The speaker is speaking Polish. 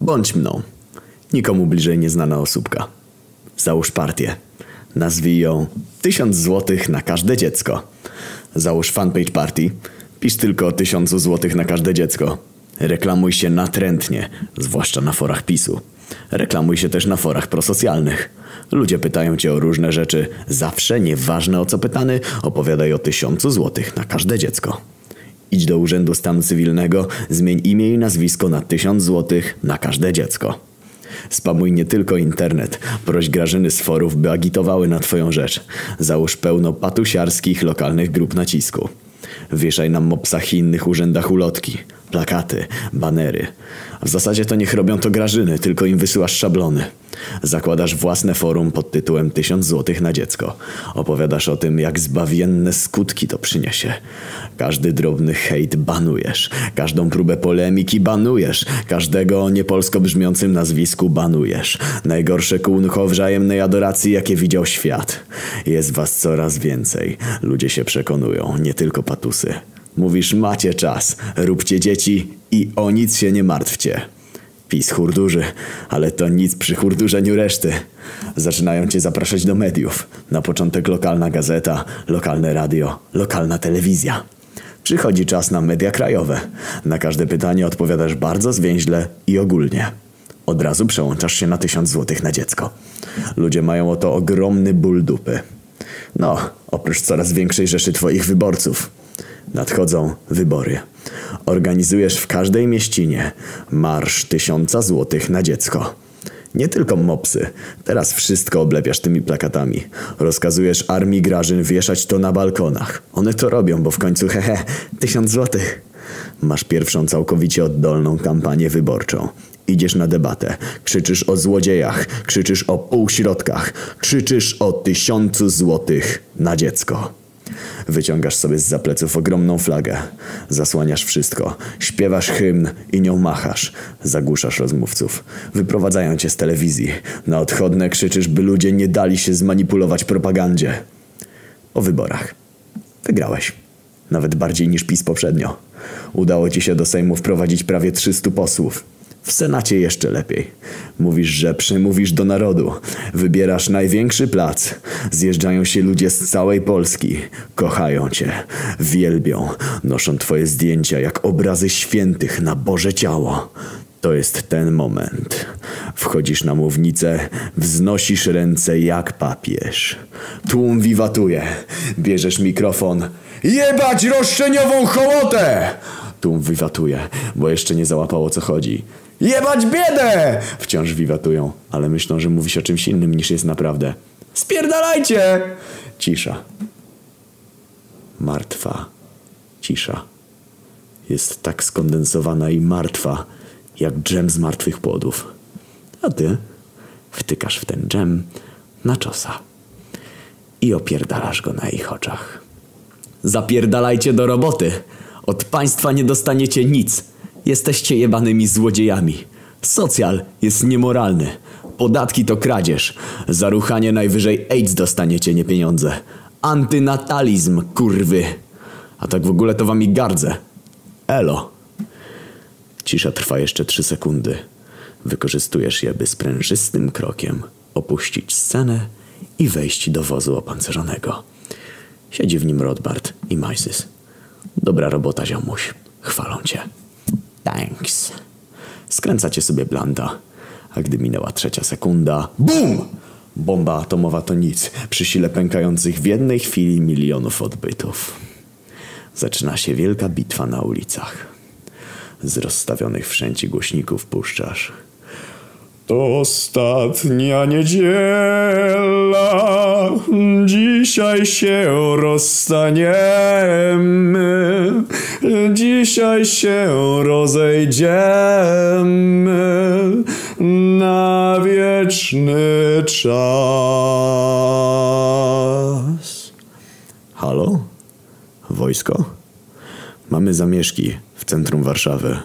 Bądź mną. Nikomu bliżej nieznana osóbka. Załóż partię. Nazwij ją tysiąc złotych na każde dziecko. Załóż fanpage party. Pisz tylko o tysiącu złotych na każde dziecko. Reklamuj się natrętnie, zwłaszcza na forach PiSu. Reklamuj się też na forach prosocjalnych. Ludzie pytają cię o różne rzeczy. Zawsze, nieważne o co pytany, opowiadaj o tysiącu złotych na każde dziecko. Idź do Urzędu Stanu Cywilnego, zmień imię i nazwisko na tysiąc złotych na każde dziecko. Spamuj nie tylko internet, proś Grażyny z forów, by agitowały na twoją rzecz. Załóż pełno patusiarskich lokalnych grup nacisku. Wieszaj na mopsach i innych urzędach ulotki, plakaty, banery. W zasadzie to niech robią to Grażyny, tylko im wysyłasz szablony. Zakładasz własne forum pod tytułem 1000 złotych na dziecko. Opowiadasz o tym, jak zbawienne skutki to przyniesie. Każdy drobny hejt banujesz. Każdą próbę polemiki banujesz. Każdego o niepolsko brzmiącym nazwisku banujesz. Najgorsze kółnko wzajemnej adoracji, jakie widział świat. Jest was coraz więcej. Ludzie się przekonują, nie tylko patusy. Mówisz, macie czas, róbcie dzieci i o nic się nie martwcie. PiS hurdurzy, ale to nic przy hurdurzeniu reszty. Zaczynają cię zapraszać do mediów. Na początek lokalna gazeta, lokalne radio, lokalna telewizja. Przychodzi czas na media krajowe. Na każde pytanie odpowiadasz bardzo zwięźle i ogólnie. Od razu przełączasz się na tysiąc złotych na dziecko. Ludzie mają o to ogromny ból dupy. No, oprócz coraz większej rzeszy twoich wyborców. Nadchodzą wybory. Organizujesz w każdej mieścinie marsz tysiąca złotych na dziecko. Nie tylko mopsy. Teraz wszystko oblepiasz tymi plakatami. Rozkazujesz armii Grażyn wieszać to na balkonach. One to robią, bo w końcu hehe, tysiąc złotych. Masz pierwszą całkowicie oddolną kampanię wyborczą. Idziesz na debatę, krzyczysz o złodziejach, krzyczysz o półśrodkach, krzyczysz o tysiącu złotych na dziecko. Wyciągasz sobie z zapleców ogromną flagę. Zasłaniasz wszystko. Śpiewasz hymn i nią machasz. Zagłuszasz rozmówców. Wyprowadzają cię z telewizji. Na odchodne krzyczysz, by ludzie nie dali się zmanipulować propagandzie. O wyborach. Wygrałeś. Nawet bardziej niż PiS poprzednio. Udało ci się do Sejmu wprowadzić prawie 300 posłów. W Senacie jeszcze lepiej. Mówisz, że przemówisz do narodu. Wybierasz największy plac. Zjeżdżają się ludzie z całej Polski. Kochają cię. Wielbią. Noszą twoje zdjęcia jak obrazy świętych na Boże ciało. To jest ten moment. Wchodzisz na mównicę, wznosisz ręce jak papież. Tłum wiwatuje. Bierzesz mikrofon. Jebać roszczeniową hołotę! Tłum wiwatuje, bo jeszcze nie załapało co chodzi. Jebać biedę! Wciąż wiwatują, ale myślą, że mówisz o czymś innym niż jest naprawdę. Spierdalajcie! Cisza. Martwa. Cisza. Jest tak skondensowana i martwa, jak dżem z martwych płodów. A ty wtykasz w ten dżem na czosa i opierdalasz go na ich oczach. Zapierdalajcie do roboty! Od państwa nie dostaniecie nic. Jesteście jebanymi złodziejami. Socjal jest niemoralny. Podatki to kradzież. Za ruchanie najwyżej AIDS dostaniecie, nie pieniądze. Antynatalizm, kurwy. A tak w ogóle to wami gardzę. Elo. Cisza trwa jeszcze trzy sekundy. Wykorzystujesz je, by sprężystym krokiem opuścić scenę i wejść do wozu opancerzonego. Siedzi w nim Rodbart i Majsys. Dobra robota, ziomuś. Chwalą cię. Thanks. Skręcacie sobie blanda. A gdy minęła trzecia sekunda... BUM! Bomba atomowa to nic przy sile pękających w jednej chwili milionów odbytów. Zaczyna się wielka bitwa na ulicach. Z rozstawionych wszędzie głośników puszczasz. To ostatnia niedziela, dzisiaj się rozstaniemy, dzisiaj się rozejdziemy na wieczny czas. Halo? Wojsko? Mamy zamieszki w centrum Warszawy.